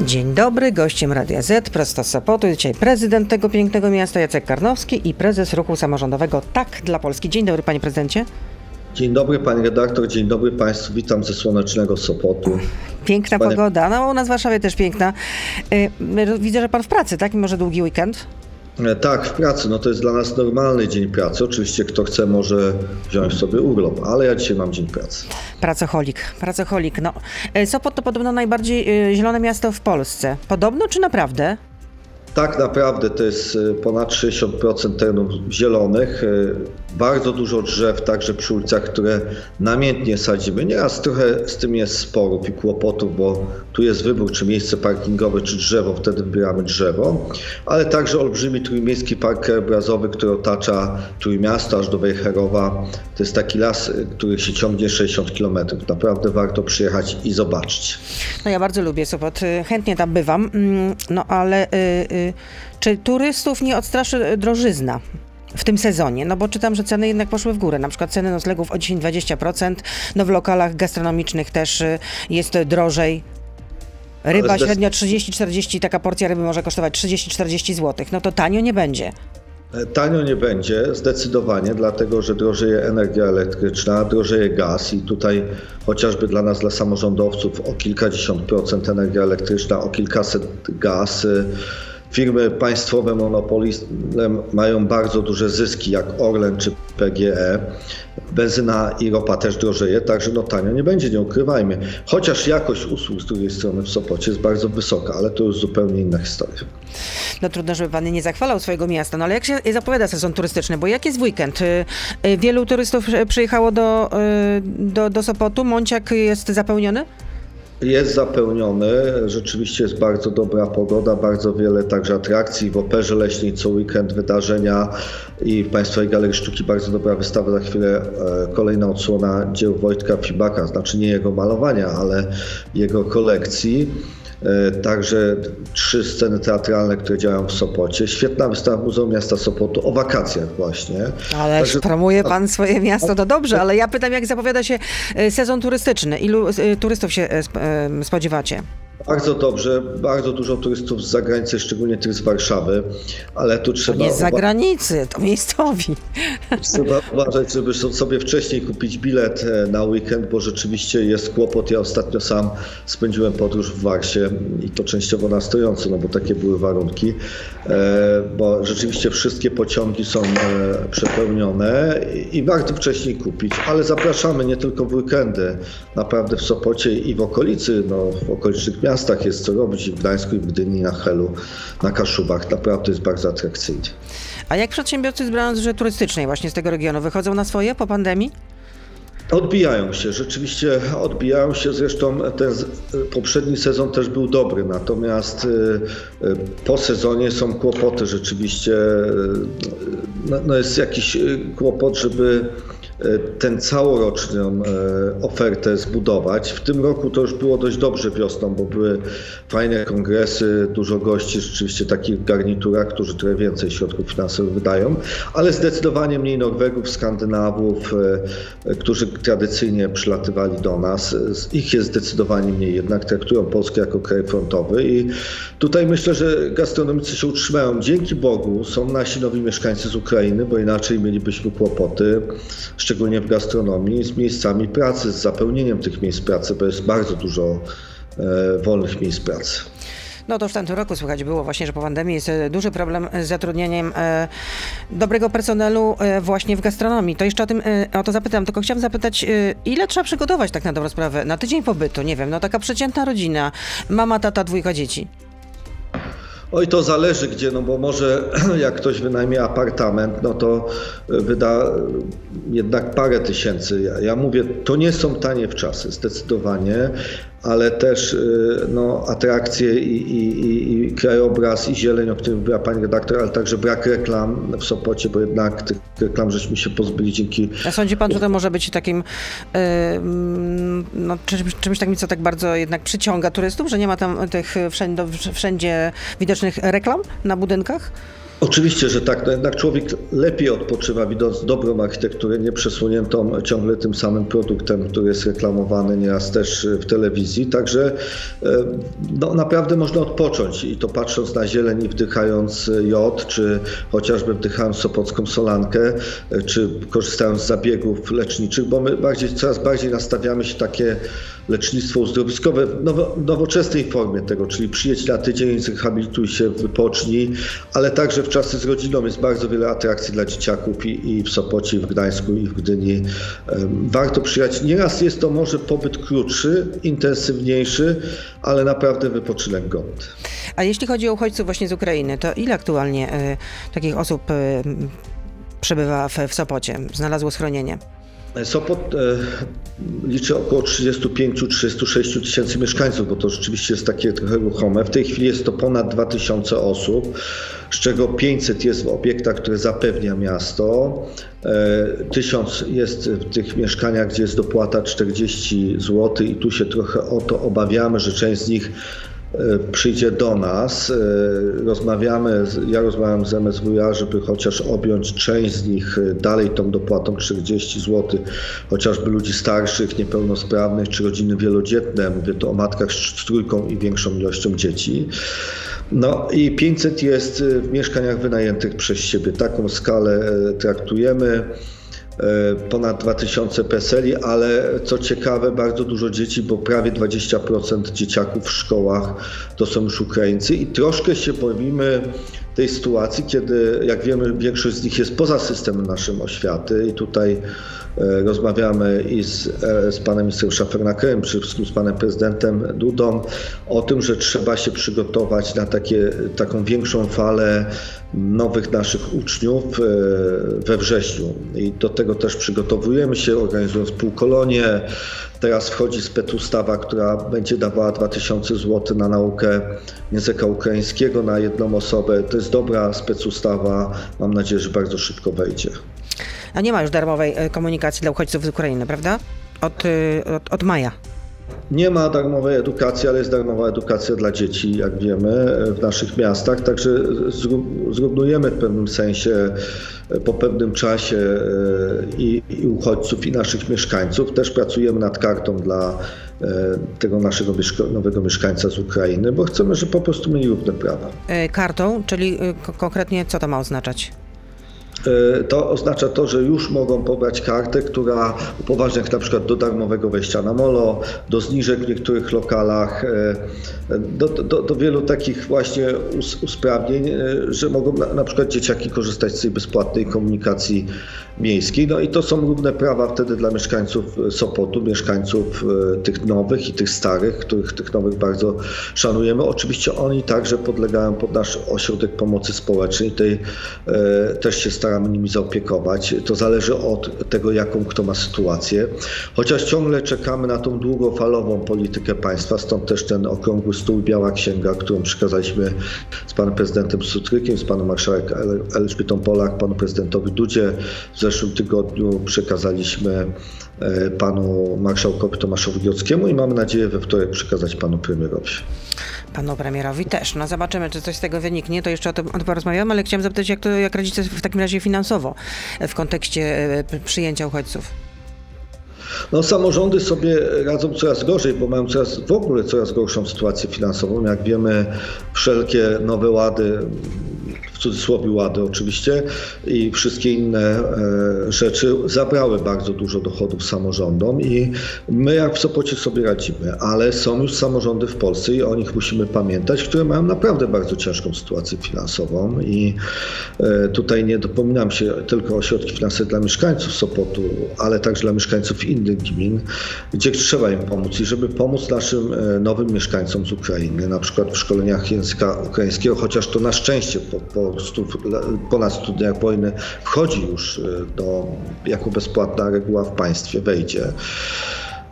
Dzień dobry, gościem Radia Z, prosto z Sopotu. Dzisiaj prezydent tego pięknego miasta Jacek Karnowski i prezes ruchu samorządowego Tak dla Polski. Dzień dobry, panie prezydencie. Dzień dobry pani redaktor, dzień dobry państwu, witam ze słonecznego Sopotu. Piękna Panie... pogoda, no u nas w Warszawie też piękna. Y, widzę, że pan w pracy, tak? I może długi weekend? E, tak, w pracy. No to jest dla nas normalny dzień pracy. Oczywiście kto chce może wziąć sobie urlop, ale ja dzisiaj mam dzień pracy. Pracocholik, pracocholik. No, e, Sopot to podobno najbardziej e, zielone miasto w Polsce. Podobno czy naprawdę? Tak naprawdę to jest ponad 60% terenów zielonych. Bardzo dużo drzew, także przy ulicach, które namiętnie sadzimy. Nieraz trochę z tym jest sporów i kłopotów, bo tu jest wybór, czy miejsce parkingowe, czy drzewo, wtedy wybieramy drzewo. Ale także olbrzymi trójmiejski park krajobrazowy, który otacza Trójmiasto aż do Wejherowa. To jest taki las, który się ciągnie 60 km. Naprawdę warto przyjechać i zobaczyć. No ja bardzo lubię Sopot, chętnie tam bywam, mm, no ale y, y, czy turystów nie odstraszy drożyzna? w tym sezonie, no bo czytam, że ceny jednak poszły w górę, na przykład ceny noclegów o 10-20%, no w lokalach gastronomicznych też y, jest drożej. Ryba średnio 30-40, taka porcja ryby może kosztować 30-40 zł, no to tanio nie będzie. E, tanio nie będzie, zdecydowanie, dlatego że drożeje energia elektryczna, drożeje gaz i tutaj chociażby dla nas, dla samorządowców o kilkadziesiąt procent energia elektryczna, o kilkaset gaz. Firmy państwowe monopolizm mają bardzo duże zyski, jak Orlen czy PGE. Benzyna i ropa też drożeje, także no tanio nie będzie, nie ukrywajmy. Chociaż jakość usług z drugiej strony w Sopocie jest bardzo wysoka, ale to już zupełnie inna historia. No trudno, żeby pan nie zachwalał swojego miasta, no ale jak się zapowiada sezon turystyczny, bo jak jest weekend? Y, y, wielu turystów przyjechało do, y, do, do Sopotu, Mąciak jest zapełniony? Jest zapełniony, rzeczywiście jest bardzo dobra pogoda, bardzo wiele także atrakcji. W Operze Leśnej co weekend wydarzenia i w Państwowej Galerii Sztuki bardzo dobra wystawa. Za chwilę e, kolejna odsłona dzieł Wojtka Fibaka, znaczy nie jego malowania, ale jego kolekcji. E, także trzy sceny teatralne, które działają w Sopocie. Świetna wystawa Muzeum Miasta Sopotu o wakacjach właśnie. Ale Także... promuje pan swoje miasto, to dobrze, ale ja pytam, jak zapowiada się e, sezon turystyczny? Ilu e, turystów się spodziewacie? Bardzo dobrze, bardzo dużo turystów z zagranicy, szczególnie tych z Warszawy, ale tu trzeba... To nie z zagranicy, to miejscowi. Trzeba uważać, żeby sobie wcześniej kupić bilet e, na weekend, bo rzeczywiście jest kłopot. Ja ostatnio sam spędziłem podróż w Warsie i to częściowo na stojąco, no bo takie były warunki, e, bo rzeczywiście wszystkie pociągi są e, przepełnione i warto wcześniej kupić, ale zapraszamy nie tylko w weekendy, naprawdę w Sopocie i w okolicy, no w okolicznych miastach miastach jest co robić, w Gdańsku, i w Gdyni, na Helu, na Kaszubach. Naprawdę jest bardzo atrakcyjnie. A jak przedsiębiorcy z branży turystycznej właśnie z tego regionu wychodzą na swoje po pandemii? Odbijają się, rzeczywiście odbijają się. Zresztą ten poprzedni sezon też był dobry, natomiast y, y, po sezonie są kłopoty rzeczywiście. Y, no, no jest jakiś kłopot, żeby ten całoroczną e, ofertę zbudować. W tym roku to już było dość dobrze wiosną, bo były fajne kongresy, dużo gości, rzeczywiście takich garniturach, którzy trochę więcej środków finansowych wydają, ale zdecydowanie mniej Norwegów, Skandynawów, e, którzy tradycyjnie przylatywali do nas. Ich jest zdecydowanie mniej, jednak traktują Polskę jako kraj frontowy i tutaj myślę, że gastronomicy się utrzymają. Dzięki Bogu są nasi nowi mieszkańcy z Ukrainy, bo inaczej mielibyśmy kłopoty szczególnie w gastronomii, z miejscami pracy, z zapełnieniem tych miejsc pracy, bo jest bardzo dużo e, wolnych miejsc pracy. No to w tamtym roku słychać było właśnie, że po pandemii jest e, duży problem z zatrudnieniem e, dobrego personelu właśnie w gastronomii. To jeszcze o tym o to zapytam, tylko chciałam zapytać, ile trzeba przygotować tak na dobrą sprawę na tydzień pobytu? Nie wiem, no taka przeciętna rodzina, mama, tata, dwójka dzieci. Oj, to zależy gdzie, no bo może jak ktoś wynajmie apartament, no to wyda jednak parę tysięcy. Ja, ja mówię, to nie są tanie w czasy, zdecydowanie ale też y, no, atrakcje i, i, i, krajobraz i zieleń, o którym mówiła pani redaktor, ale także brak reklam w Sopocie, bo jednak tych reklam żeśmy się pozbyli dzięki... A sądzi pan, że to może być takim yy, no, czymś, czymś takim, co tak bardzo jednak przyciąga turystów, że nie ma tam tych wszędzie, wszędzie widocznych reklam na budynkach? Oczywiście, że tak. No jednak człowiek lepiej odpoczywa, widząc dobrą architekturę, nie przesłoniętą ciągle tym samym produktem, który jest reklamowany nieraz też w telewizji. Także e, no, naprawdę można odpocząć i to patrząc na zieleń i wdychając jod, czy chociażby wdychając sopocką solankę, e, czy korzystając z zabiegów leczniczych, bo my bardziej, coraz bardziej nastawiamy się takie lecznictwo uzdrowiskowe w nowo, nowoczesnej formie tego, czyli przyjedź na tydzień, zrehabilituj się, wypocznij, ale także w czasy z rodziną jest bardzo wiele atrakcji dla dzieciaków i, i w Sopocie, i w Gdańsku, i w Gdyni. Warto przyjechać. Nieraz jest to może pobyt krótszy, intensywniejszy, ale naprawdę wypoczynek godny. A jeśli chodzi o uchodźców właśnie z Ukrainy, to ile aktualnie y, takich osób y, przebywa w, w Sopocie, znalazło schronienie? Sopot e, liczy około 35-36 tysięcy mieszkańców, bo to rzeczywiście jest takie trochę ruchome. W tej chwili jest to ponad 2000 osób, z czego 500 jest w obiektach, które zapewnia miasto. 1000 e, jest w tych mieszkaniach, gdzie jest dopłata 40 zł i tu się trochę o to obawiamy, że część z nich przyjdzie do nas. E, rozmawiamy, ja rozmawiam z MSWiA, żeby chociaż objąć część z nich e, dalej tą dopłatą 40 zł, chociażby ludzi starszych, niepełnosprawnych czy rodziny wielodzietne. Mówię to o matkach z trójką i większą ilością dzieci. No i 500 jest w mieszkaniach wynajętych przez siebie. Taką skalę traktujemy. E, ponad 2000 PESELi, ale co ciekawe, bardzo dużo dzieci, bo prawie 20% dzieciaków w szkołach to są już Ukraińcy. I troszkę się boimy tej sytuacji, kiedy, jak wiemy, większość z nich jest poza systemem naszym oświaty. I tutaj rozmawiamy i z, e, z panem ministrem Szafernakerem, przede wszystkim z panem prezydentem Dudą o tym, że trzeba się przygotować na takie, taką większą falę nowych naszych uczniów e, we wrześniu. I do tego też przygotowujemy się, organizując półkolonie. Teraz wchodzi specustawa, która będzie dawała 2000 zł na naukę języka ukraińskiego na jedną osobę. To jest dobra specustawa. Mam nadzieję, że bardzo szybko wejdzie. A nie ma już darmowej e, komunikacji dla uchodźców z Ukrainy, prawda? Od, e, od, od maja. Nie ma darmowej edukacji, ale jest darmowa edukacja dla dzieci, jak wiemy, w naszych miastach. Także zrównujemy w pewnym sensie po pewnym czasie e, i, i uchodźców, i naszych mieszkańców. Też pracujemy nad kartą dla e, tego naszego nowego mieszkańca z Ukrainy, bo chcemy, żeby po prostu mieli równe prawa. E, kartą, czyli konkretnie co to ma oznaczać? E, to oznacza to, że już mogą pobrać kartę, która upoważnia na przykład do darmowego wejścia na molo, do zniżek w niektórych lokalach, e, do, do, do wielu takich właśnie usprawnień, e, że mogą na, na przykład dzieciaki korzystać z tej bezpłatnej komunikacji miejskiej. No i to są równe prawa wtedy dla mieszkańców Sopotu, mieszkańców tych nowych i tych starych, których tych nowych bardzo szanujemy. Oczywiście oni także podlegają pod nasz ośrodek pomocy społecznej, tej też się staramy staramy nimi zaopiekować. To zależy od tego, jaką kto ma sytuację. Chociaż ciągle czekamy na tą długofalową politykę państwa, stąd też ten okrągły stół, biała księga, którą przekazaliśmy z panem prezydentem Sutrykiem, z panem marszałek Elżbietą Polak, panu prezydentowi Dudzie. W zeszłym tygodniu przekazaliśmy e, panu marszałkowi Tomaszowi Giockiemu i mamy nadzieję we wtorek przekazać panu premierowi panu premierowi też. No zobaczymy, czy coś z tego wyniknie, to jeszcze o tym porozmawiamy, ale chciałam zapytać, jak, to, jak radzicie w takim razie finansowo w kontekście e, przyjęcia uchodźców? No, samorządy sobie radzą coraz gorzej, bo mają coraz, w ogóle coraz gorszą sytuację finansową. Jak wiemy, wszelkie nowe łady w cudzysłowie łady oczywiście, i wszystkie inne e, rzeczy zabrały bardzo dużo dochodów samorządom i my jak w Sopocie sobie radzimy, ale są już samorządy w Polsce i o nich musimy pamiętać, które mają naprawdę bardzo ciężką sytuację finansową i e, tutaj nie dopominam się tylko o środki finansowe dla mieszkańców Sopotu, ale także dla mieszkańców innych gmin, gdzie trzeba im pomóc i żeby pomóc naszym e, nowym mieszkańcom z Ukrainy, na przykład w szkoleniach języka ukraińskiego, chociaż to na szczęście po, po ponad 100 dniach wojny wchodzi już e, do, jako bezpłatna reguła w państwie, wejdzie.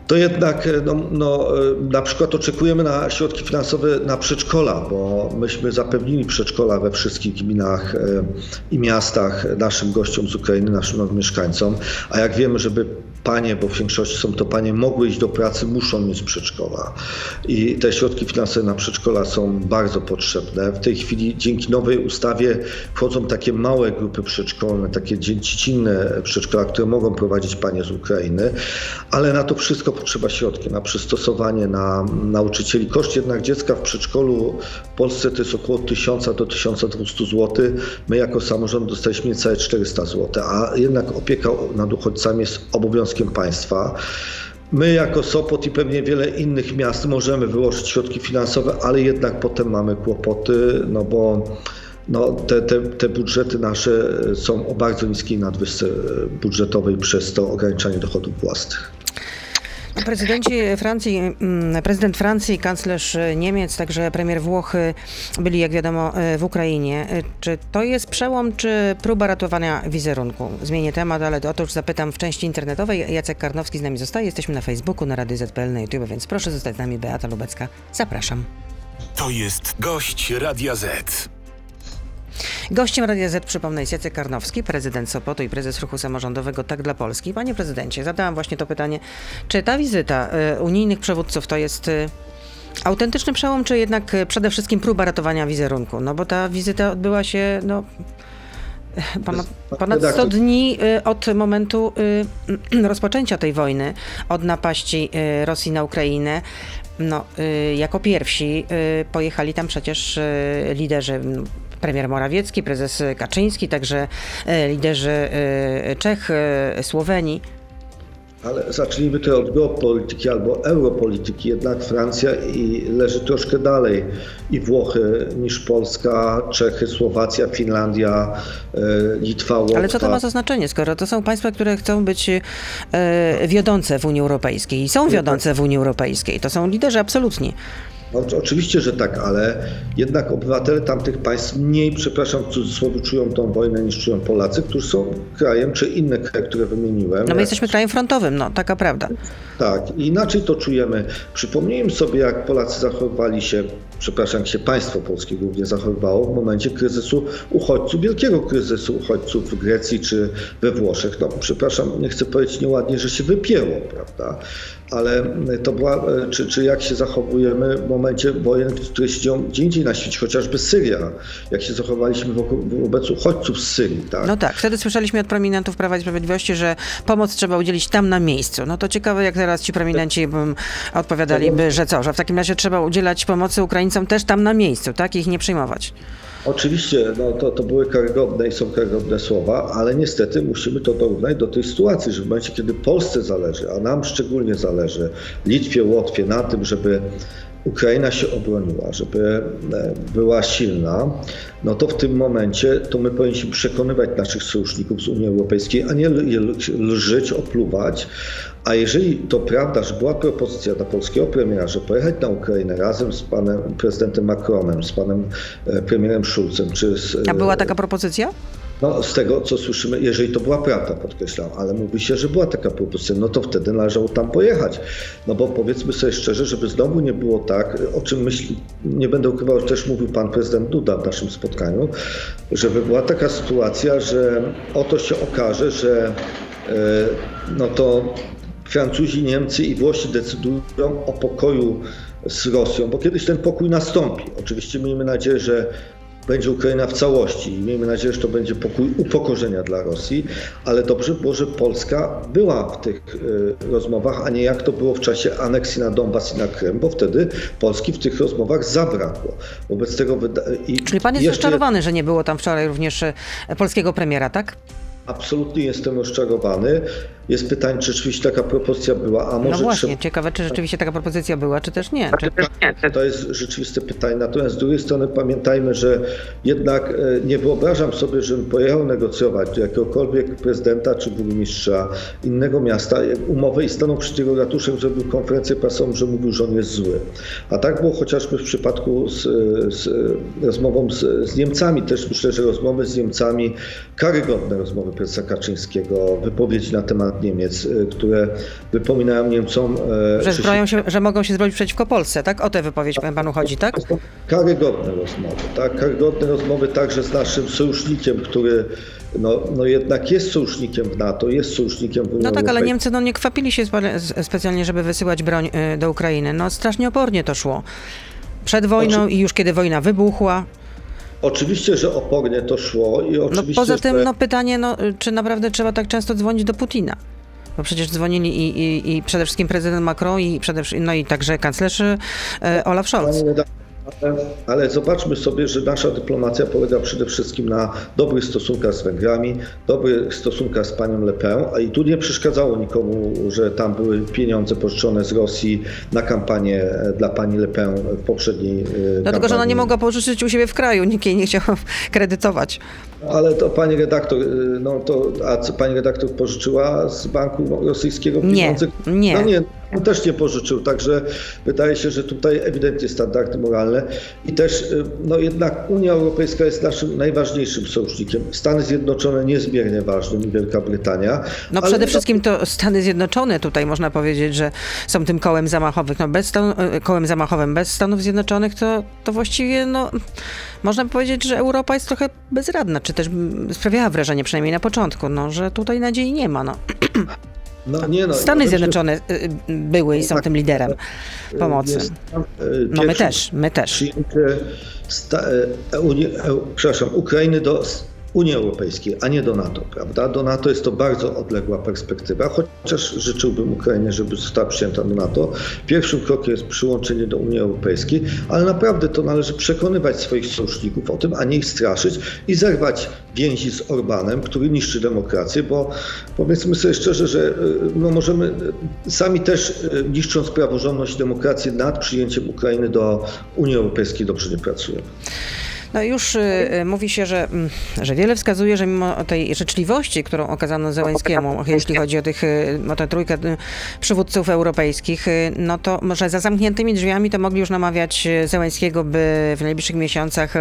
To jednak no, no, na przykład oczekujemy na środki finansowe na przedszkola, bo myśmy zapewnili przedszkola we wszystkich gminach i miastach naszym gościom z Ukrainy, naszym mieszkańcom, a jak wiemy, żeby panie, bo w większości są to panie, mogły iść do pracy, muszą mieć przedszkola. I te środki finansowe na przedszkola są bardzo potrzebne. W tej chwili dzięki nowej ustawie wchodzą takie małe grupy przedszkolne, takie dziecinne przedszkola, które mogą prowadzić panie z Ukrainy, ale na to wszystko potrzeba środki, na przystosowanie, na nauczycieli. Koszt jednak dziecka w przedszkolu w Polsce to jest około 1000 do 1200 zł. My jako samorząd dostaliśmy niecałe 400 zł, a jednak opieka nad uchodźcami jest obowiązkiem państwa. My jako Sopot i pewnie wiele innych miast możemy wyłożyć środki finansowe, ale jednak potem mamy kłopoty, no bo no, te, te, te budżety nasze są o bardzo niskiej nadwyżce budżetowej przez to ograniczanie dochodów własnych. Prezydenci Francji, mm, prezydent Francji, kanclerz Niemiec, także premier Włoch byli, jak wiadomo, w Ukrainie. Czy to jest przełom, czy próba ratowania wizerunku? Zmienię temat, ale to otóż zapytam w części internetowej. Jacek Karnowski z nami zostaje. Jesteśmy na Facebooku, na Rady ZPL, na YouTube, więc proszę zostać z nami. Beata Lubecka. Zapraszam. To jest gość Radia Z. Gościem Radia Z, przypomnę, jest Jacek Karnowski, prezydent Sopotu i prezes ruchu samorządowego Tak dla Polski. Panie prezydencie, zadałam właśnie to pytanie, czy ta wizyta y, unijnych przywódców to jest y, autentyczny przełom, czy jednak y, przede wszystkim próba ratowania wizerunku? No bo ta wizyta odbyła się, no, Ponad, ponad 100 dni od momentu rozpoczęcia tej wojny, od napaści Rosji na Ukrainę. No, jako pierwsi pojechali tam przecież liderzy premier Morawiecki, prezes Kaczyński, także e, liderzy e, Czech, e, Słowenii. Ale zacznijmy tutaj od geopolityki albo europolityki. Jednak Francja i leży troszkę dalej i Włochy niż Polska, Czechy, Słowacja, Finlandia, Litwa, Łotwa. Ale co to ma za znaczenie, skoro to są państwa, które chcą być wiodące w Unii Europejskiej i są wiodące w Unii Europejskiej. To są liderzy absolutni. No, oczywiście, że tak, ale jednak obywatele tamtych państw mniej, przepraszam, w cudzysłowie, czują tą wojnę niż czują Polacy, którzy są krajem, czy inne kraje, które wymieniłem. No my jesteśmy krajem frontowym, no taka prawda. Tak, inaczej to czujemy. Przypomnijmy sobie, jak Polacy zachowywali się, przepraszam, jak się państwo polskie głównie zachowywało w momencie kryzysu uchodźców, wielkiego kryzysu uchodźców w Grecji czy we Włoszech. No, przepraszam, nie chcę powiedzieć nieładnie, że się wypięło, prawda? ale to była, czy, czy jak się zachowujemy w momencie wojen, które się dzieją gdzie indziej na świecie, chociażby Syria, jak się zachowaliśmy wobec uchodźców z Syrii. Tak? No tak, wtedy słyszeliśmy od prominentów Prawa i Sprawiedliwości, że pomoc trzeba udzielić tam na miejscu. No to ciekawe, jak teraz ci prominenci odpowiadaliby, że co, że w takim razie trzeba udzielać pomocy Ukraińcom też tam na miejscu, tak? Ich nie przyjmować. Oczywiście no, to, to były karygodne i są karygodne słowa, ale niestety musimy to dorównać do tej sytuacji, że w momencie, kiedy Polsce zależy, a nam szczególnie zależy, Litwie, Łotwie, na tym, żeby Ukraina się obroniła, żeby e, była silna, no to w tym momencie to my powinniśmy przekonywać naszych sojuszników z Unii Europejskiej, a nie lżyć, opluwać. A jeżeli to prawda, że była propozycja dla polskiego premiera, że pojechać na Ukrainę razem z panem prezydentem Macronem, z panem e, premierem Schulzem, czy z... A była taka propozycja? No, z tego, co słyszymy, jeżeli to była prawda, podkreślam, ale mówi się, że była taka propozycja, no to wtedy należało tam pojechać. No bo powiedzmy sobie szczerze, żeby znowu nie było tak, o czym myśli, nie będę ukrywał, też mówił pan prezydent Duda w naszym spotkaniu, żeby była taka sytuacja, że oto się okaże, że e, no to Francuzi, Niemcy i Włosi decydują o pokoju z Rosją, bo kiedyś ten pokój nastąpi. Oczywiście miejmy nadzieję, że będzie Ukraina w całości i miejmy nadzieję, że to będzie pokój upokorzenia dla Rosji, ale dobrze było, że Polska była w tych y, rozmowach, a nie jak to było w czasie aneksji na Donbas i na Krym, bo wtedy Polski w tych rozmowach zabrakło. Wobec tego i Czyli pan jest jeszcze... rozczarowany, że nie było tam wczoraj również e, polskiego premiera, tak? Absolutnie jestem rozczarowany. Jest pytanie, czy rzeczywiście taka propozycja była, a może... No właśnie, trzeba... ciekawe, czy rzeczywiście taka propozycja była, czy też nie. Czy... To jest rzeczywiste pytanie. Natomiast z drugiej strony pamiętajmy, że jednak e, nie wyobrażam sobie, żebym pojechał negocjować do jakiegokolwiek prezydenta czy burmistrza innego miasta umowę i stanął przed jego ratuszem, zrobił konferencję prasową, że mówił, że on jest zły. A tak było chociażby w przypadku z, z rozmową z, z Niemcami. Też myślę, że rozmowy z Niemcami, karygodne rozmowy prezesa Kaczyńskiego, wypowiedzi na temat temat Niemiec, które wypominają Niemcom... Że, zbroją się, że mogą się zbroić przeciwko Polsce, tak? O tę wypowiedź panu chodzi, tak? Karygodne rozmowy, tak? Karygodne rozmowy także z naszym sojusznikiem, który no, no jednak jest sojusznikiem w NATO, jest sojusznikiem w Unii No tak, ale Niemcy no, nie kwapili się specjalnie, żeby wysyłać broń do Ukrainy. No strasznie opornie to szło. Przed wojną Oczy... i już kiedy wojna wybuchła. Oczywiście, że opornie to szło i oczywiście. No poza tym że... no, pytanie, no, czy naprawdę trzeba tak często dzwonić do Putina? Bo przecież dzwonili i, i, i przede wszystkim prezydent Macron i przede no i także kanclerz e, Olaf Scholz. Ale, ale, zobaczmy sobie, że nasza dyplomacja polega przede wszystkim na dobrych stosunkach z Węgrami, dobrych stosunkach z panią Le Pen, a i tu nie przeszkadzało nikomu, że tam były pieniądze pożyczone z Rosji na kampanię e, dla pani Le Pen w poprzedniej Dlatego, kampanii. że ona nie mogła pożyczyć u siebie w kraju, nikt jej nie chciał kredytować. Ale to pani redaktor, y, no to, a co pani redaktor pożyczyła z banku rosyjskiego pieniądze? Nie, nie. No nie, on też nie pożyczył, także wydaje się, że tutaj ewidentnie standardy moralne i też y, no jednak Unia Europejska jest naszym najważniejszym sojusznikiem. Stany Zjednoczone niezmiernie ważnym i Wielka Brytania. No przede wszystkim to Stany Zjednoczone tutaj można powiedzieć, że są tym kołem zamachowym. No bez stan- y, kołem zamachowym bez Stanów Zjednoczonych to, to właściwie no można powiedzieć, że Europa jest trochę bezradna, czy też sprawiała wrażenie, przynajmniej na początku, no, że tutaj nadziei nie ma. No. No, nie no, Stany Zjednoczone y, y, były i są tak, tym liderem pomocy. Jest, no my też, my też. Sta, e, e, przepraszam, Ukrainy do Unii Europejskiej, a nie do NATO, prawda? Do NATO jest to bardzo odległa perspektywa, chociaż życzyłbym Ukrainie, żeby została przyjęta do NATO. Pierwszym krokiem jest przyłączenie do Unii Europejskiej, ale naprawdę to należy przekonywać swoich sojuszników o tym, a nie ich straszyć i zerwać więzi z Orbanem, który niszczy demokrację, bo powiedzmy sobie szczerze, że y, no możemy y, sami też y, niszcząc praworządność i demokrację nad przyjęciem Ukrainy do Unii Europejskiej dobrze nie pracujemy. No już y, y, mówi się, że, mm, że wiele wskazuje, że mimo tej życzliwości, którą okazano Zełenskiemu, jeśli chodzi o, tych, y, o tę trójkę przywódców europejskich, no to może za zamkniętymi drzwiami to mogli już namawiać Zełenskiego, by w najbliższych miesiącach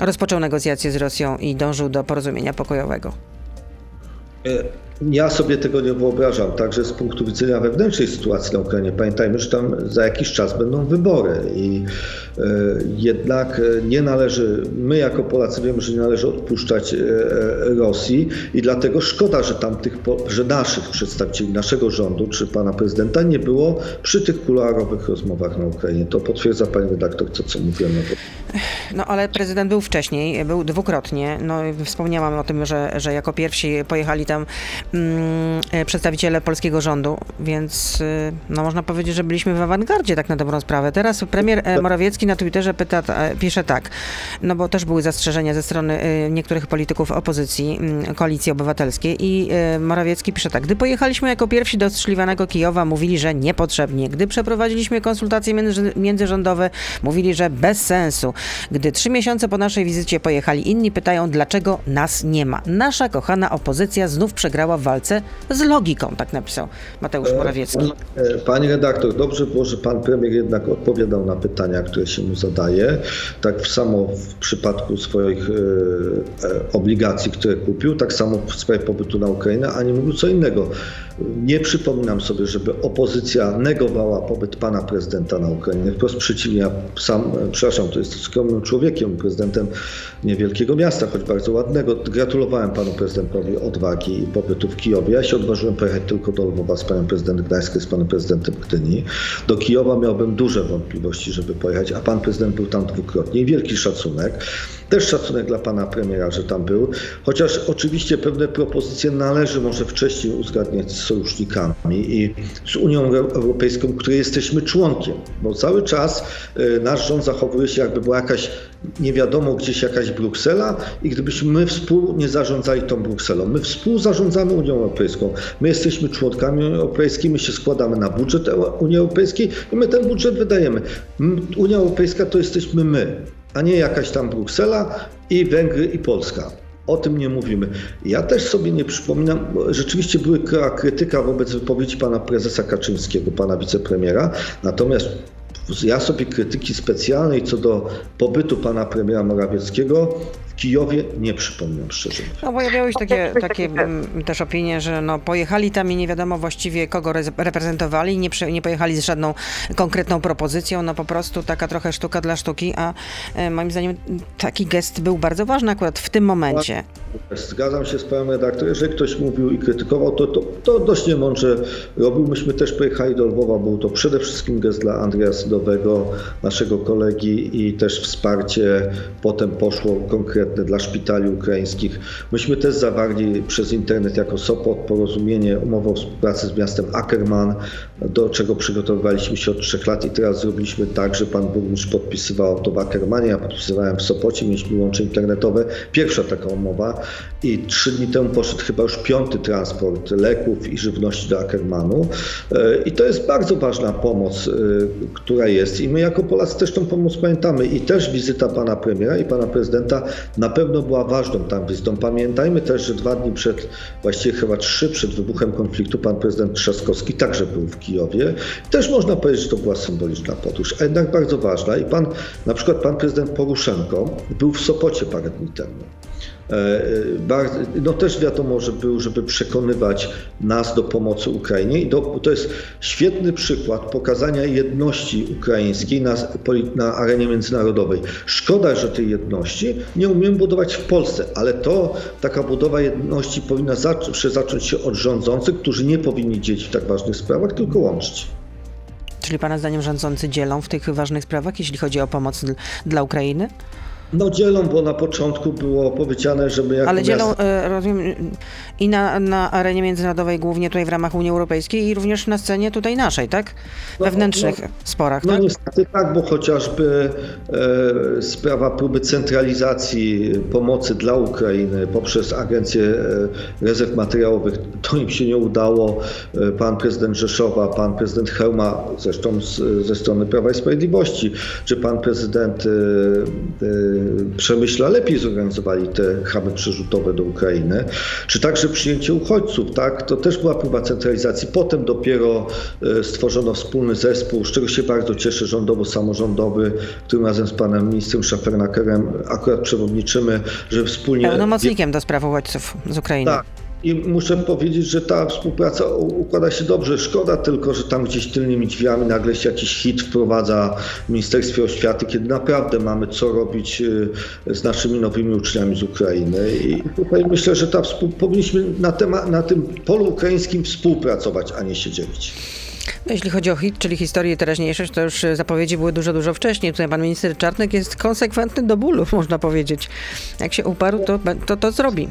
rozpoczął negocjacje z Rosją i dążył do porozumienia pokojowego. Ja sobie tego nie wyobrażam, także z punktu widzenia wewnętrznej sytuacji na Ukrainie. Pamiętajmy, że tam za jakiś czas będą wybory i e, jednak nie należy, my jako Polacy wiemy, że nie należy odpuszczać e, Rosji i dlatego szkoda, że tam tych, że naszych przedstawicieli, naszego rządu czy pana prezydenta nie było przy tych kuluarowych rozmowach na Ukrainie. To potwierdza pani redaktor to, co mówiłem. No ale prezydent był wcześniej, był dwukrotnie. No, wspomniałam o tym, że, że jako pierwsi pojechali tam e, przedstawiciele polskiego rządu, więc y, no, można powiedzieć, że byliśmy w awangardzie tak na dobrą sprawę. Teraz premier e, Morawiecki na Twitterze pyta, pisze tak, no bo też były zastrzeżenia ze strony y, niektórych polityków opozycji, mm, koalicji obywatelskiej i y, Morawiecki pisze tak, gdy pojechaliśmy jako pierwsi do ostrzeliwanego Kijowa, mówili, że niepotrzebnie. Gdy przeprowadziliśmy konsultacje międzyrządowe, mówili, że bez sensu. Gdy trzy miesiące po naszej wizycie pojechali inni, pytają, dlaczego nas nie ma. Nasza kochana opozycja znów przegrała w walce z logiką, tak napisał Mateusz e, Morawiecki. E, Pani redaktor, dobrze było, że pan premier jednak odpowiadał na pytania, które się mu zadaje. Tak samo w przypadku swoich e, obligacji, które kupił, tak samo w sprawie pobytu na Ukrainę, a nie mówił co innego. Nie przypominam sobie, żeby opozycja negowała pobyt pana prezydenta na Ukrainie. Wprost przeciwnie, ja sam, przepraszam, to jest skromnym człowiekiem, prezydentem niewielkiego miasta, choć bardzo ładnego. Gratulowałem panu prezydentowi odwagi i pobytu w Kijowie. Ja się odważyłem pojechać tylko do Lwowa z panem prezydentem Gdańskim, z panem prezydentem Gdyni. Do Kijowa miałbym duże wątpliwości, żeby pojechać, a pan prezydent był tam dwukrotnie i wielki szacunek. Też szacunek dla pana premiera, że tam był, chociaż oczywiście pewne propozycje należy może wcześniej uzgadniać sojusznikami i z Unią Europejską, której jesteśmy członkiem, bo cały czas y, nasz rząd zachowuje się jakby była jakaś nie wiadomo gdzieś jakaś Bruksela i gdybyśmy my współ nie zarządzali tą Brukselą. My współzarządzamy Unią Europejską. My jesteśmy członkami Unii Europejskiej, my się składamy na budżet Unii Europejskiej i my ten budżet wydajemy. Unia Europejska to jesteśmy my a nie jakaś tam Bruksela i Węgry i Polska. O tym nie mówimy. Ja też sobie nie przypominam, rzeczywiście była krytyka wobec wypowiedzi pana prezesa Kaczyńskiego, pana wicepremiera, natomiast ja sobie krytyki specjalnej co do pobytu pana premiera Morawieckiego Kijowie nie przypominam szczerze. No pojawiały się takie, takie mm, też opinie, że no, pojechali tam i nie wiadomo właściwie kogo reprezentowali, nie, nie pojechali z żadną konkretną propozycją, no po prostu taka trochę sztuka dla sztuki, a e, moim zdaniem taki gest był bardzo ważny akurat w tym momencie. Zgadzam się z panem redaktorem, jeżeli ktoś mówił i krytykował, to, to, to dość niemądrze robił. Myśmy też pojechali do Lwowa, był to przede wszystkim gest dla Andrzeja Sydowego, naszego kolegi i też wsparcie potem poszło konkretne dla szpitali ukraińskich. Myśmy też zawarli przez internet jako Sopot porozumienie, umowę o współpracy z miastem Ackerman, do czego przygotowywaliśmy się od trzech lat i teraz zrobiliśmy tak, że pan burmistrz podpisywał to w Ackermanie, ja podpisywałem w Sopocie, mieliśmy łącze internetowe. Pierwsza taka umowa i trzy dni temu poszedł chyba już piąty transport leków i żywności do Ackermanu. E, I to jest bardzo ważna pomoc, e, która jest. I my jako Polacy też tą pomoc pamiętamy. I też wizyta pana premiera i pana prezydenta na pewno była ważną tam wizytą. Pamiętajmy też, że dwa dni przed, właściwie chyba trzy przed wybuchem konfliktu, pan prezydent Trzaskowski także był w Kijowie. Też można powiedzieć, że to była symboliczna podróż, a jednak bardzo ważna. I pan, na przykład pan prezydent Poruszenko był w Sopocie parę dni temu. E, no też wiadomo, że był, żeby przekonywać nas do pomocy Ukrainie i to jest świetny przykład pokazania jedności ukraińskiej na, na arenie międzynarodowej. Szkoda, że tej jedności nie umiemy budować w Polsce, ale to taka budowa jedności powinna zawsze zacząć się od rządzących, którzy nie powinni dzielić w tak ważnych sprawach, tylko łączyć. Czyli Pana zdaniem rządzący dzielą w tych ważnych sprawach, jeśli chodzi o pomoc dla Ukrainy? No dzielą, bo na początku było powiedziane, żeby jak. Ale dzielą. E, rozumiem, i na, na arenie międzynarodowej, głównie tutaj w ramach Unii Europejskiej i również na scenie tutaj naszej, tak? No, Wewnętrznych no, sporach, no, tak? No niestety tak, bo chociażby e, sprawa próby centralizacji pomocy dla Ukrainy poprzez Agencję e, Rezerw Materiałowych, to im się nie udało. E, pan prezydent Rzeszowa, pan prezydent Hełma, zresztą z, ze strony Prawa i Sprawiedliwości, czy pan prezydent e, e Przemyśla lepiej zorganizowali te huby przerzutowe do Ukrainy, czy także przyjęcie uchodźców, tak? To też była próba centralizacji. Potem dopiero e, stworzono wspólny zespół, z czego się bardzo cieszę, rządowo-samorządowy, którym razem z panem ministrem Szafernakerem akurat przewodniczymy, że wspólnie... Pełnomocnikiem do spraw uchodźców z Ukrainy. Tak. I muszę powiedzieć, że ta współpraca układa się dobrze. Szkoda tylko, że tam gdzieś tylnymi drzwiami nagle się jakiś hit wprowadza w Ministerstwie Oświaty, kiedy naprawdę mamy co robić y, z naszymi nowymi uczniami z Ukrainy. I tutaj myślę, że ta powinniśmy na, temat, na tym polu ukraińskim współpracować, a nie się dzielić. No, jeśli chodzi o hit, czyli historię teraźniejszość, to już zapowiedzi były dużo, dużo wcześniej. Tutaj pan minister Czarnek jest konsekwentny do bólu, można powiedzieć. Jak się uparł, to to, to zrobi.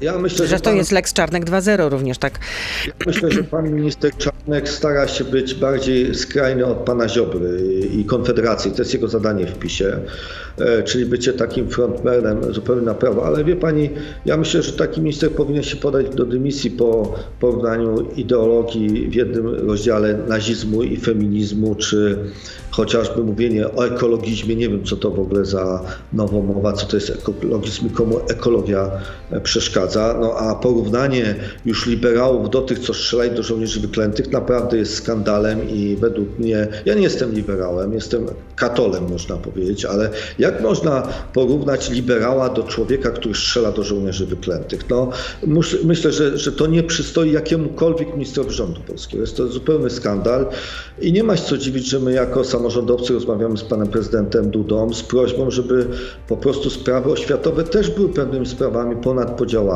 Ja myślę, że, to pan, jest Lex Czarnek 2.0 również, tak? Ja myślę, że pan minister Czarnek stara się być bardziej skrajny od pana Ziobry i Konfederacji. To jest jego zadanie w PiSie, e, czyli bycie takim frontmanem zupełnie na prawo. Ale wie pani, ja myślę, że taki minister powinien się podać do dymisji po porównaniu ideologii w jednym rozdziale nazizmu i feminizmu, czy chociażby mówienie o ekologizmie, nie wiem co to w ogóle za nowomowa, co to jest ekologizm i komu ekologia e, No a porównanie już liberałów do tych, co strzelali do żołnierzy wyklętych, naprawdę jest skandalem i według mnie, ja nie jestem liberałem, jestem katolem można powiedzieć, ale jak można porównać liberała do człowieka, który strzela do żołnierzy wyklętych? No myślę, że, że to nie przystoi jakiemukolwiek ministrowi rządu polskiego. Jest to zupełny skandal i nie ma się co dziwić, że my jako samorząd samorządowcy rozmawiamy z panem prezydentem Dudą z prośbą, żeby po prostu sprawy oświatowe też były pewnymi sprawami ponad podziałami,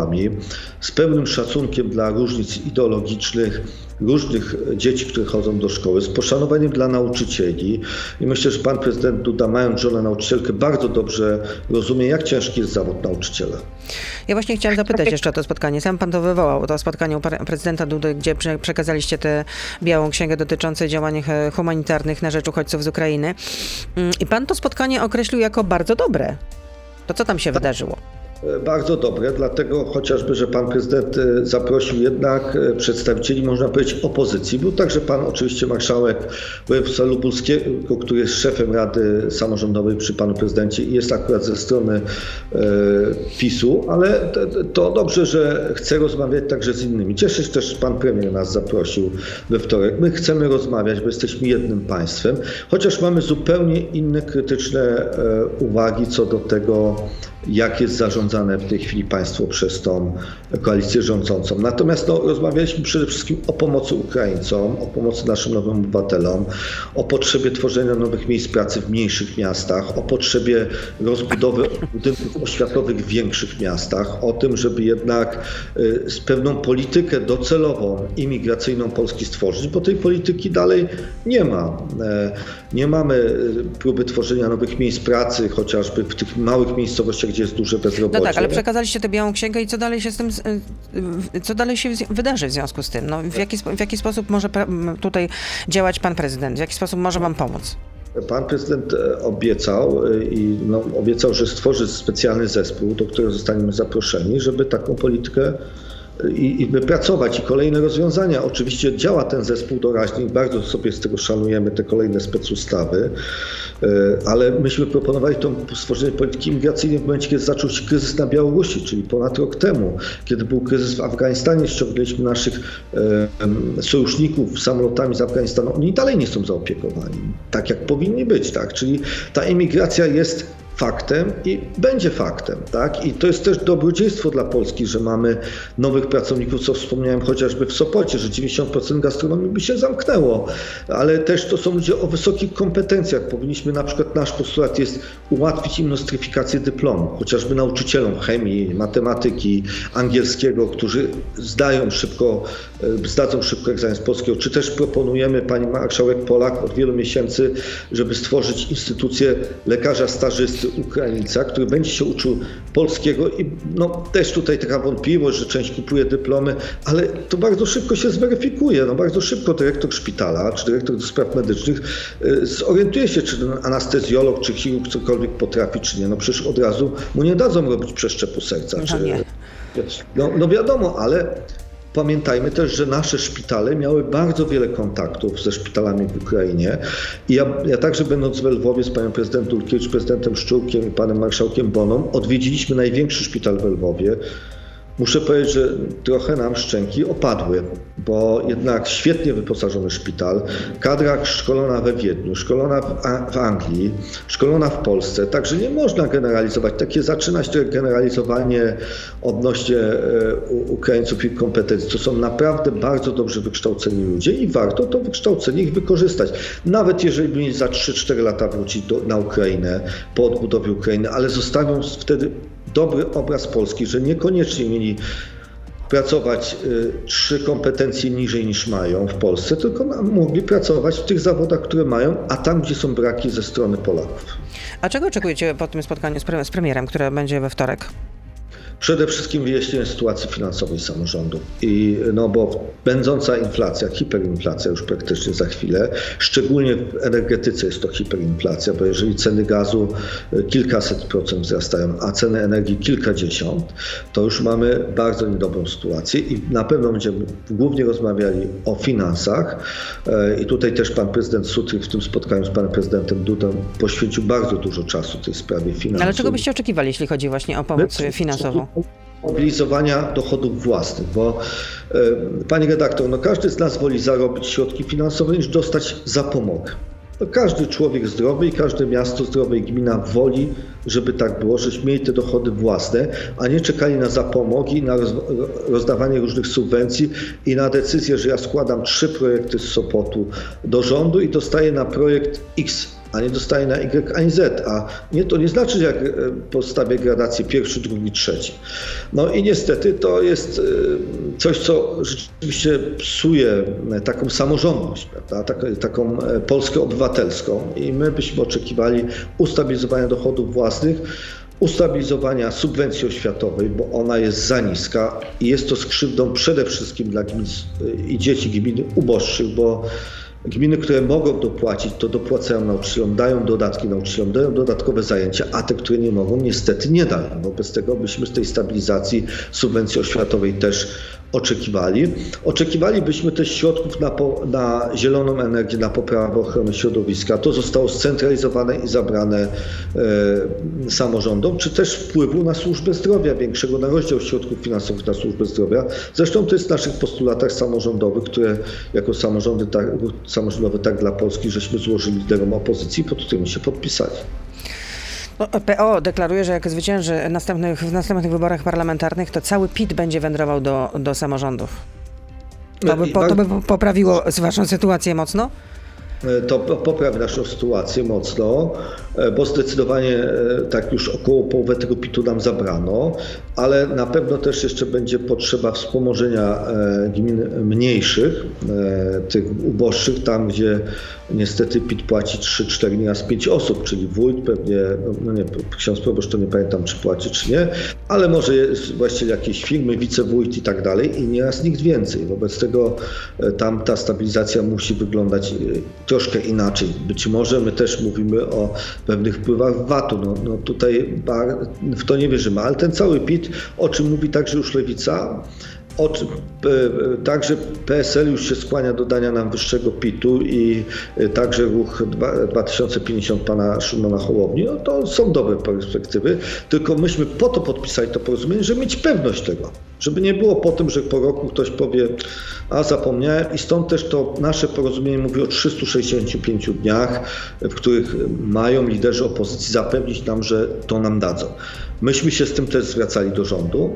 z pełnym szacunkiem dla różnic ideologicznych, różnych dzieci, które chodzą do szkoły, z poszanowaniem dla nauczycieli. I myślę, że pan prezydent Duda, mając żonę nauczycielkę, bardzo dobrze rozumie, jak ciężki jest zawód nauczyciela. Ja właśnie chciałam zapytać jeszcze o to spotkanie. Sam pan to wywołał, to spotkanie u prezydenta Dudy, gdzie przekazaliście tę białą księgę dotyczącą działań e, humanitarnych na rzecz uchodźców z Ukrainy. Mm, I pan to spotkanie określił jako bardzo dobre. To co tam się tak. wydarzyło? E, bardzo dobre, dlatego chociażby, że pan prezydent e, zaprosił jednak e, przedstawicieli, można powiedzieć, opozycji. Był także pan oczywiście marszałek województwa lubelskiego, który jest szefem Rady Samorządowej przy panu prezydencie i jest akurat ze strony PiSu, ale to dobrze, że chce rozmawiać także z innymi. Cieszę się też, pan premier nas zaprosił we wtorek. My chcemy rozmawiać, bo jesteśmy jednym państwem, chociaż mamy zupełnie inne krytyczne uwagi co do tego, jak jest zarządzane w tej chwili państwo przez tą koalicję rządzącą. Natomiast no, rozmawialiśmy przede wszystkim o pomocy Ukraińcom, o pomocy naszym nowym obywatelom, o potrzebie tworzenia nowych miejsc pracy w mniejszych miastach, o potrzebie rozbudowy budynków oświatowych w większych miastach, o tym, żeby jednak y, z pewną politykę docelową imigracyjną Polski stworzyć, bo tej polityki dalej nie ma. E, nie mamy y, próby tworzenia nowych miejsc pracy, chociażby w tych małych miejscowościach, gdzie jest duże bezrobocie. No tak, ale przekazaliście tę białą księgę i co dalej się z tym, co dalej się wydarzy w związku z tym? No, w, jaki, w jaki sposób może tutaj działać pan prezydent? W jaki sposób może wam pomóc? Pan prezydent e, obiecał e, i no, obiecał, że stworzy specjalny zespół, do którego zostaniemy zaproszeni, żeby taką politykę i, i wypracować i kolejne rozwiązania. Oczywiście działa ten zespół doraźny i bardzo sobie z tego szanujemy te kolejne specustawy, e, ale myśmy proponowali to stworzenie polityki imigracyjnej w momencie, kiedy zaczął się kryzys na Białorusi, czyli ponad rok temu, kiedy był kryzys w Afganistanie, ściągnęliśmy naszych sojuszników samolotami z Afganistanu. Oni dalej nie są zaopiekowani, tak jak powinni być, tak? Czyli ta emigracja jest faktem i będzie faktem. Tak? I to jest też dobrodziejstwo dla Polski, że mamy nowych pracowników, co wspomniałem chociażby w Sopocie, że 90% gastronomii by się zamknęło, ale też to są ludzie o wysokich kompetencjach. Powinniśmy na przykład, nasz postulat jest ułatwić im nostryfikację dyplomu, chociażby nauczycielom chemii, matematyki, angielskiego, którzy zdają szybko, e, zdadzą szybko egzamin z polskiego, czy też proponujemy, pani marszałek Polak od wielu miesięcy, żeby stworzyć instytucję lekarza stażysty, Ukraińca, który będzie się uczył polskiego i no, też tutaj taka wątpliwość, że część kupuje dyplomy, ale to bardzo szybko się zweryfikuje. No, bardzo szybko dyrektor szpitala czy dyrektor do spraw medycznych y, zorientuje się, czy ten anestezjolog czy chirurg cokolwiek potrafi, czy nie. No przecież od razu mu nie dadzą robić przeszczepu serca. No, czy, no, no wiadomo, ale Pamiętajmy też, że nasze szpitale miały bardzo wiele kontaktów ze szpitalami w Ukrainie. I ja, ja także będąc w Lwowie z panią prezydent Dulkiewicz, prezydentem Szczurkiem i panem marszałkiem Boną, odwiedziliśmy największy szpital w Lwowie, Muszę powiedzieć, że trochę nam szczęki opadły, bo jednak świetnie wyposażony szpital, kadra szkolona we Wiedniu, szkolona w, Anglii, szkolona w Polsce, także nie można generalizować. Takie zaczyna się generalizowanie odnośnie e, Ukraińców i kompetencji. To są naprawdę bardzo dobrze wykształceni ludzie i warto to wykształcenie ich wykorzystać. Nawet jeżeli by za 3-4 lata wrócić do, na Ukrainę po odbudowie Ukrainy, ale zostawią wtedy dobry obraz Polski, że niekoniecznie mieli pracować y, trzy kompetencje niżej niż mają w Polsce, tylko mogli pracować w tych zawodach, które mają, a tam, gdzie są braki ze strony Polaków. A czego oczekujecie po tym spotkaniu z premierem, które będzie we wtorek? Przede wszystkim wyjaśnienie sytuacji finansowej samorządu. I no bo będąca inflacja, hiperinflacja już praktycznie za chwilę, szczególnie w energetyce jest to hiperinflacja, bo jeżeli ceny gazu e, kilkaset procent wzrastają, a ceny energii kilkadziesiąt, to już mamy bardzo niedobrą sytuację i na pewno będziemy głównie rozmawiali o finansach. E, I tutaj też pan prezydent Sutry w tym spotkaniu z panem prezydentem Dudą poświęcił bardzo dużo czasu tej sprawie finansów. Ale czego byście oczekiwali, jeśli chodzi właśnie o pomoc My, finansową? Mobilizowania dochodów własnych, bo e, pani redaktor, no każdy z nas woli zarobić środki finansowe niż dostać zapomogę. No każdy człowiek zdrowy i każde miasto zdrowe i gmina woli, żeby tak było, żebyśmy mieli te dochody własne, a nie czekali na zapomogi, na rozdawanie różnych subwencji i na decyzję, że ja składam trzy projekty z Sopotu do rządu i dostaję na projekt X a nie dostaje na Y ani Z. A nie, to nie znaczy, że jak e, postawię gradację pierwszy, drugi, trzeci. No i niestety to jest e, coś, co rzeczywiście psuje e, taką samorządność, prawda? Tak, taką Polskę obywatelską. I my byśmy oczekiwali ustabilizowania dochodów własnych, ustabilizowania subwencji oświatowej, bo ona jest za niska i jest to skrzywdą przede wszystkim dla gmin i dzieci gmin uboższych, bo Gminy, które mogą dopłacić, to dopłacają nauczycielom, dają dodatki nauczycielom, dają dodatkowe zajęcia, a te, które nie mogą, niestety nie dają. Wobec tego byśmy z tej stabilizacji subwencji oświatowej też oczekiwali. Oczekiwalibyśmy też środków na, po, na zieloną energię, na poprawę ochrony środowiska. To zostało scentralizowane i zabrane e, samorządom, czy też wpływu na służbę zdrowia, większego na rozdział środków finansowych na służbę zdrowia. Zresztą to jest w naszych postulatach samorządowych, które jako samorządy tak, samorządowe tak dla Polski, żeśmy złożyli liderom opozycji, pod którymi się podpisali. No, PO deklaruje, że jak zwycięży następnych, w następnych wyborach parlamentarnych, to cały PIT będzie wędrował do, do samorządów. To by, po, to by poprawiło waszą sytuację mocno? To poprawi naszą sytuację mocno, e, bo zdecydowanie e, tak już około połowę tego PIT-u nam zabrano, ale na pewno też jeszcze będzie potrzeba wspomożenia e, gmin mniejszych, tych uboższych, tam gdzie niestety PIT płaci 3-4, nieraz 5 osób, czyli wójt pewnie, no, nie, ksiądz proboszcz to nie pamiętam czy płaci czy nie, ale może jest właściwie jakieś firmy, wicewójt i tak dalej i nieraz nikt więcej. Wobec tego tam ta stabilizacja musi wyglądać troszkę inaczej. Być może my też mówimy o pewnych wpływach VAT-u. No, no tutaj w to nie wierzymy, ale ten cały PIT, o czym mówi także już Lewica, od, e, także PSL już się skłania do dania nam wyższego PIT-u i e, także ruch 2050 pana Szymona Hołowni, no to są dobre perspektywy, tylko myśmy po to podpisali to porozumienie, żeby mieć pewność tego, żeby nie było po tym, że po roku ktoś powie, a zapomniałem i stąd też to nasze porozumienie mówi o 365 dniach, w których mają liderzy opozycji zapewnić nam, że to nam dadzą. Myśmy się z tym też zwracali do rządu.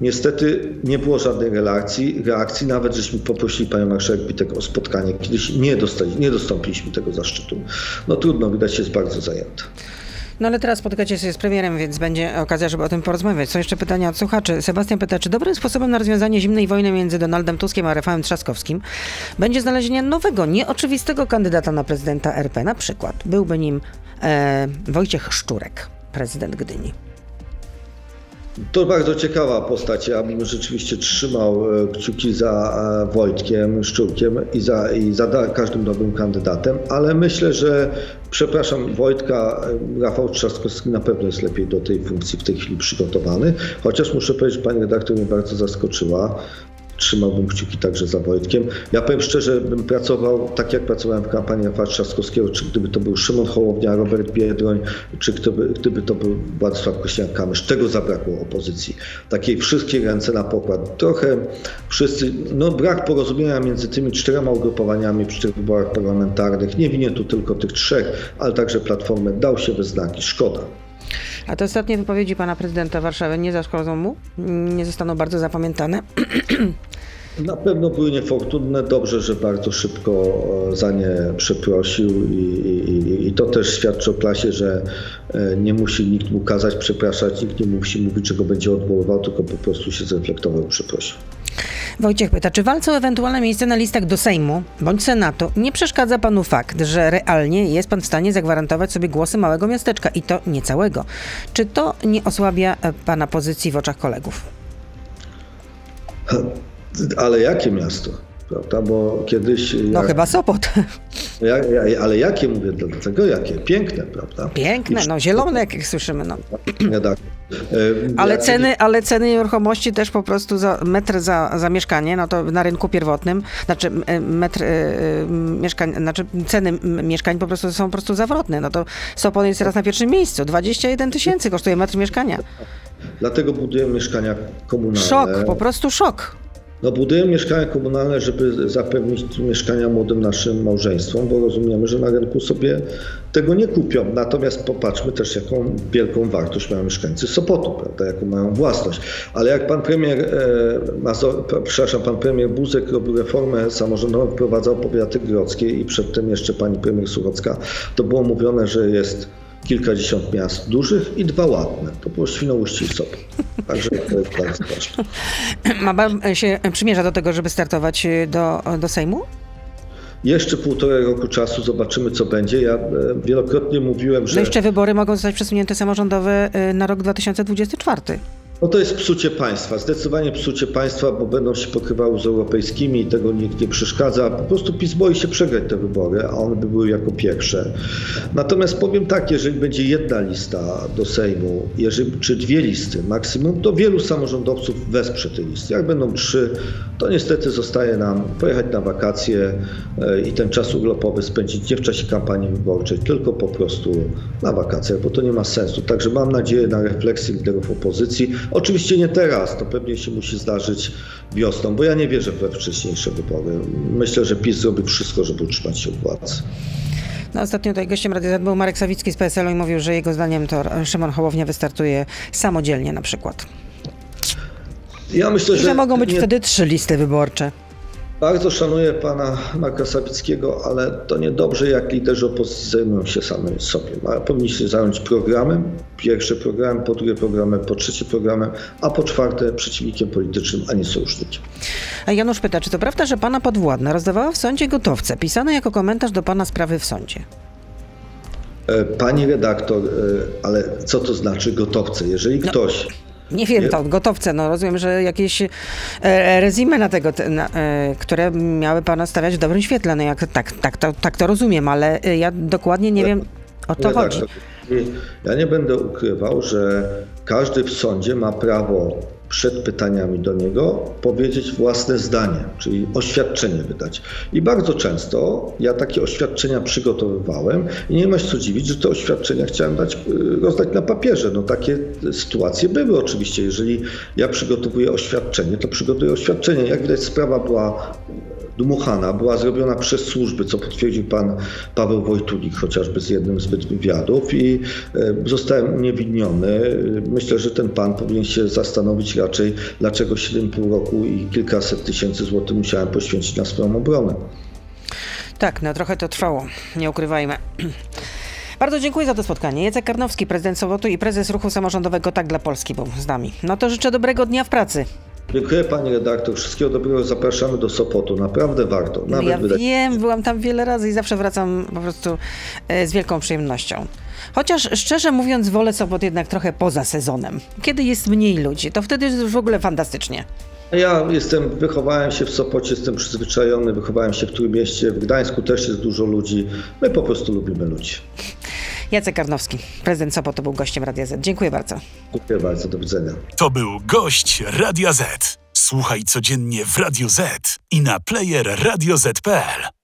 Niestety nie było żadnej reakcji, reakcji nawet żeśmy poprosili panią marszałek Witek o spotkanie. Kiedyś nie, dostali, nie dostąpiliśmy tego zaszczytu. No trudno, widać jest bardzo zajęta. No ale teraz spotykacie się z premierem, więc będzie okazja, żeby o tym porozmawiać. Są jeszcze pytania od słuchaczy. Sebastian pyta, czy dobrym sposobem na rozwiązanie zimnej wojny między Donaldem Tuskiem a Rafałem Trzaskowskim będzie znalezienie nowego, nieoczywistego kandydata na prezydenta RP? Na przykład byłby nim e, Wojciech Szczurek, prezydent Gdyni. To bardzo ciekawa postać. Ja bym rzeczywiście trzymał e, kciuki za e, Wojtkiem, Szczurkiem i za, i za każdym dobrym kandydatem, ale myślę, że przepraszam Wojtka, e, Rafał Trzaskowski na pewno jest lepiej do tej funkcji w tej chwili przygotowany. Chociaż muszę powiedzieć, pani redaktor mnie bardzo zaskoczyła trzymałbym kciuki także za Wojtkiem. Ja powiem szczerze, bym pracował tak jak pracowałem w kampanii Rafała Trzaskowskiego, czy gdyby to był Szymon Hołownia, Robert Biedroń, czy gdyby, gdyby to był Władysław Kośniak-Kamysz. Tego zabrakło opozycji. Takiej wszystkie ręce na pokład. Trochę wszyscy, no brak porozumienia między tymi czterema ugrupowaniami przy tych wyborach parlamentarnych. Nie winię tu tylko tych trzech, ale także Platformę. Dał się we znaki. Szkoda. A te ostatnie wypowiedzi pana prezydenta Warszawy nie zaszkodzą mu? Nie zostaną bardzo zapamiętane? Na pewno były niefortunne. Dobrze, że bardzo szybko e, za nie przeprosił i, i, i, to też świadczy o klasie, że e, nie musi nikt mu kazać przepraszać, nikt nie musi mówić, że go będzie odwoływał, tylko po prostu się zreflektował i przeprosił. Wojciech pyta, czy walce o ewentualne miejsce na listach do Sejmu bądź Senatu nie przeszkadza panu fakt, że realnie jest pan w stanie zagwarantować sobie głosy małego miasteczka i to nie całego? Czy to nie osłabia e, pana pozycji w oczach kolegów? Ale jakie miasto? Prawda? Bo kiedyś. No jak, chyba Sopot. Ja, ja, ale jakie mówię dlatego? Jakie? Piękne, prawda? Piękne, no zielone, jak słyszymy. No. tak. Ale ceny, ale ceny nieruchomości też po prostu za metr za, za mieszkanie, no to na rynku pierwotnym, znaczy metr y, mieszkań, znaczy ceny mieszkań po prostu są po prostu zawrotne. No to Sopot jest teraz na pierwszym miejscu. 21 tysięcy kosztuje metr mieszkania. Dlatego budujemy mieszkania komunalne. Szok, po prostu szok. No, budujemy mieszkania komunalne, żeby zapewnić mieszkania młodym naszym małżeństwom, bo rozumiemy, że na rynku sobie tego nie kupią. Natomiast popatrzmy też, jaką wielką wartość mają mieszkańcy Sopotu, prawda, jaką mają własność. Ale jak pan premier, e, przepraszam, pan premier Buzek robił reformę samorządową, wprowadzał powiaty grodzkie i przedtem jeszcze pani premier Surocka, to było mówione, że jest kilkadziesiąt miast dużych i dwa ładne. To było Świnoujście i Sopot. Także to jest bardzo ważne. Ma pan się przymierza do tego, żeby startować do, do Sejmu? Jeszcze półtorej roku czasu zobaczymy, co będzie. Ja e, wielokrotnie mówiłem, że. No jeszcze wybory mogą zostać przesunięte samorządowe e, na rok 2024. No to jest psucie państwa, zdecydowanie psucie państwa, bo będą się pokrywały z europejskimi i tego nikt nie przeszkadza. Po prostu PiS boi się przegrać te wybory, a one by były jako pierwsze. Natomiast powiem tak, jeżeli będzie jedna lista do Sejmu, jeżeli, czy dwie listy maksimum, to wielu samorządowców wesprze te listy. Jak będą trzy, to niestety zostaje nam pojechać na wakacje e, i ten czas urlopowy spędzić nie w czasie kampanii wyborczej, tylko po prostu na wakacjach, bo to nie ma sensu. Także mam nadzieję na refleksję liderów opozycji. Oczywiście nie teraz, to pewnie się musi zdarzyć wiosną, bo ja nie wierzę we wcześniejsze wybory. Myślę, że PiS zrobi wszystko, żeby utrzymać się u władzy. No, ostatnio tutaj gościem Radia był Marek Sawicki z PSL-u i mówił, że jego zdaniem to Szymon Hołownia wystartuje samodzielnie na przykład. Ja myślę, I że, że mogą być nie, wtedy trzy listy wyborcze. Bardzo szanuję pana Marka Sawickiego, ale to niedobrze, jak liderzy opozycji zajmują się samym sobie. Powinni się zająć programem, pierwszy programem, po drugie programem, po trzecie programem, a po czwarte przeciwnikiem politycznym, a nie sojusznikiem. A Janusz pyta, czy to prawda, że pana podwładna rozdawała w sądzie gotowce, pisane jako komentarz do pana sprawy w sądzie? E, Pani redaktor, e, ale co to znaczy gotowce? Jeżeli ktoś Nie wiem, to gotowce, no rozumiem, że jakieś e, rezime na tego, te- na, e, które miały pana stawiać w dobrym świetle, no jak, tak, tak, to, tak to rozumiem, ale e, ja dokładnie nie wiem, o to chodzi. redaktor, ja nie będę ukrywał, że każdy w sądzie ma prawo przed pytaniami do niego powiedzieć własne zdanie, czyli oświadczenie wydać. I bardzo często ja takie oświadczenia przygotowywałem i nie ma się co dziwić, że te oświadczenia chciałem dać, y, rozdać na papierze. No takie sytuacje były oczywiście. Jeżeli ja przygotowuję oświadczenie, to przygotuję oświadczenie. Jak widać sprawa była dmuchana, była zrobiona przez służby, co potwierdził pan Paweł Wojtulik chociażby z jednym z wywiadów i e, zostałem uniewinniony. Myślę, że ten pan powinien się zastanowić raczej, dlaczego 7,5 roku i kilkaset tysięcy złotych musiałem poświęcić na swoją obronę. Tak, no trochę to trwało, nie ukrywajmy. Bardzo dziękuję za to spotkanie. Jacek Karnowski, prezydent Sowotu i prezes ruchu samorządowego Tak dla Polski był z nami. No to życzę dobrego dnia w pracy. Dziękuję pani redaktor, wszystkiego dobrego, zapraszamy do Sopotu, naprawdę warto. No Nawet ja wydać- wiem, byłam tam wiele razy i zawsze wracam po prostu e, z wielką przyjemnością. Chociaż szczerze mówiąc, wolę Sopot jednak trochę poza sezonem. Kiedy jest mniej ludzi, to wtedy jest już w ogóle fantastycznie. Ja jestem, wychowałem się w Sopocie, jestem przyzwyczajony, wychowałem się w Trójmieście, w Gdańsku też jest dużo ludzi. My po prostu lubimy ludzi. Jacek Karnowski, prezydent Sopotu był gościem Radia Z. Dziękuję bardzo. Dziękuję bardzo, do widzenia. To był gość Radia Z. Słuchaj codziennie w Radio Z i na player radioz.pl.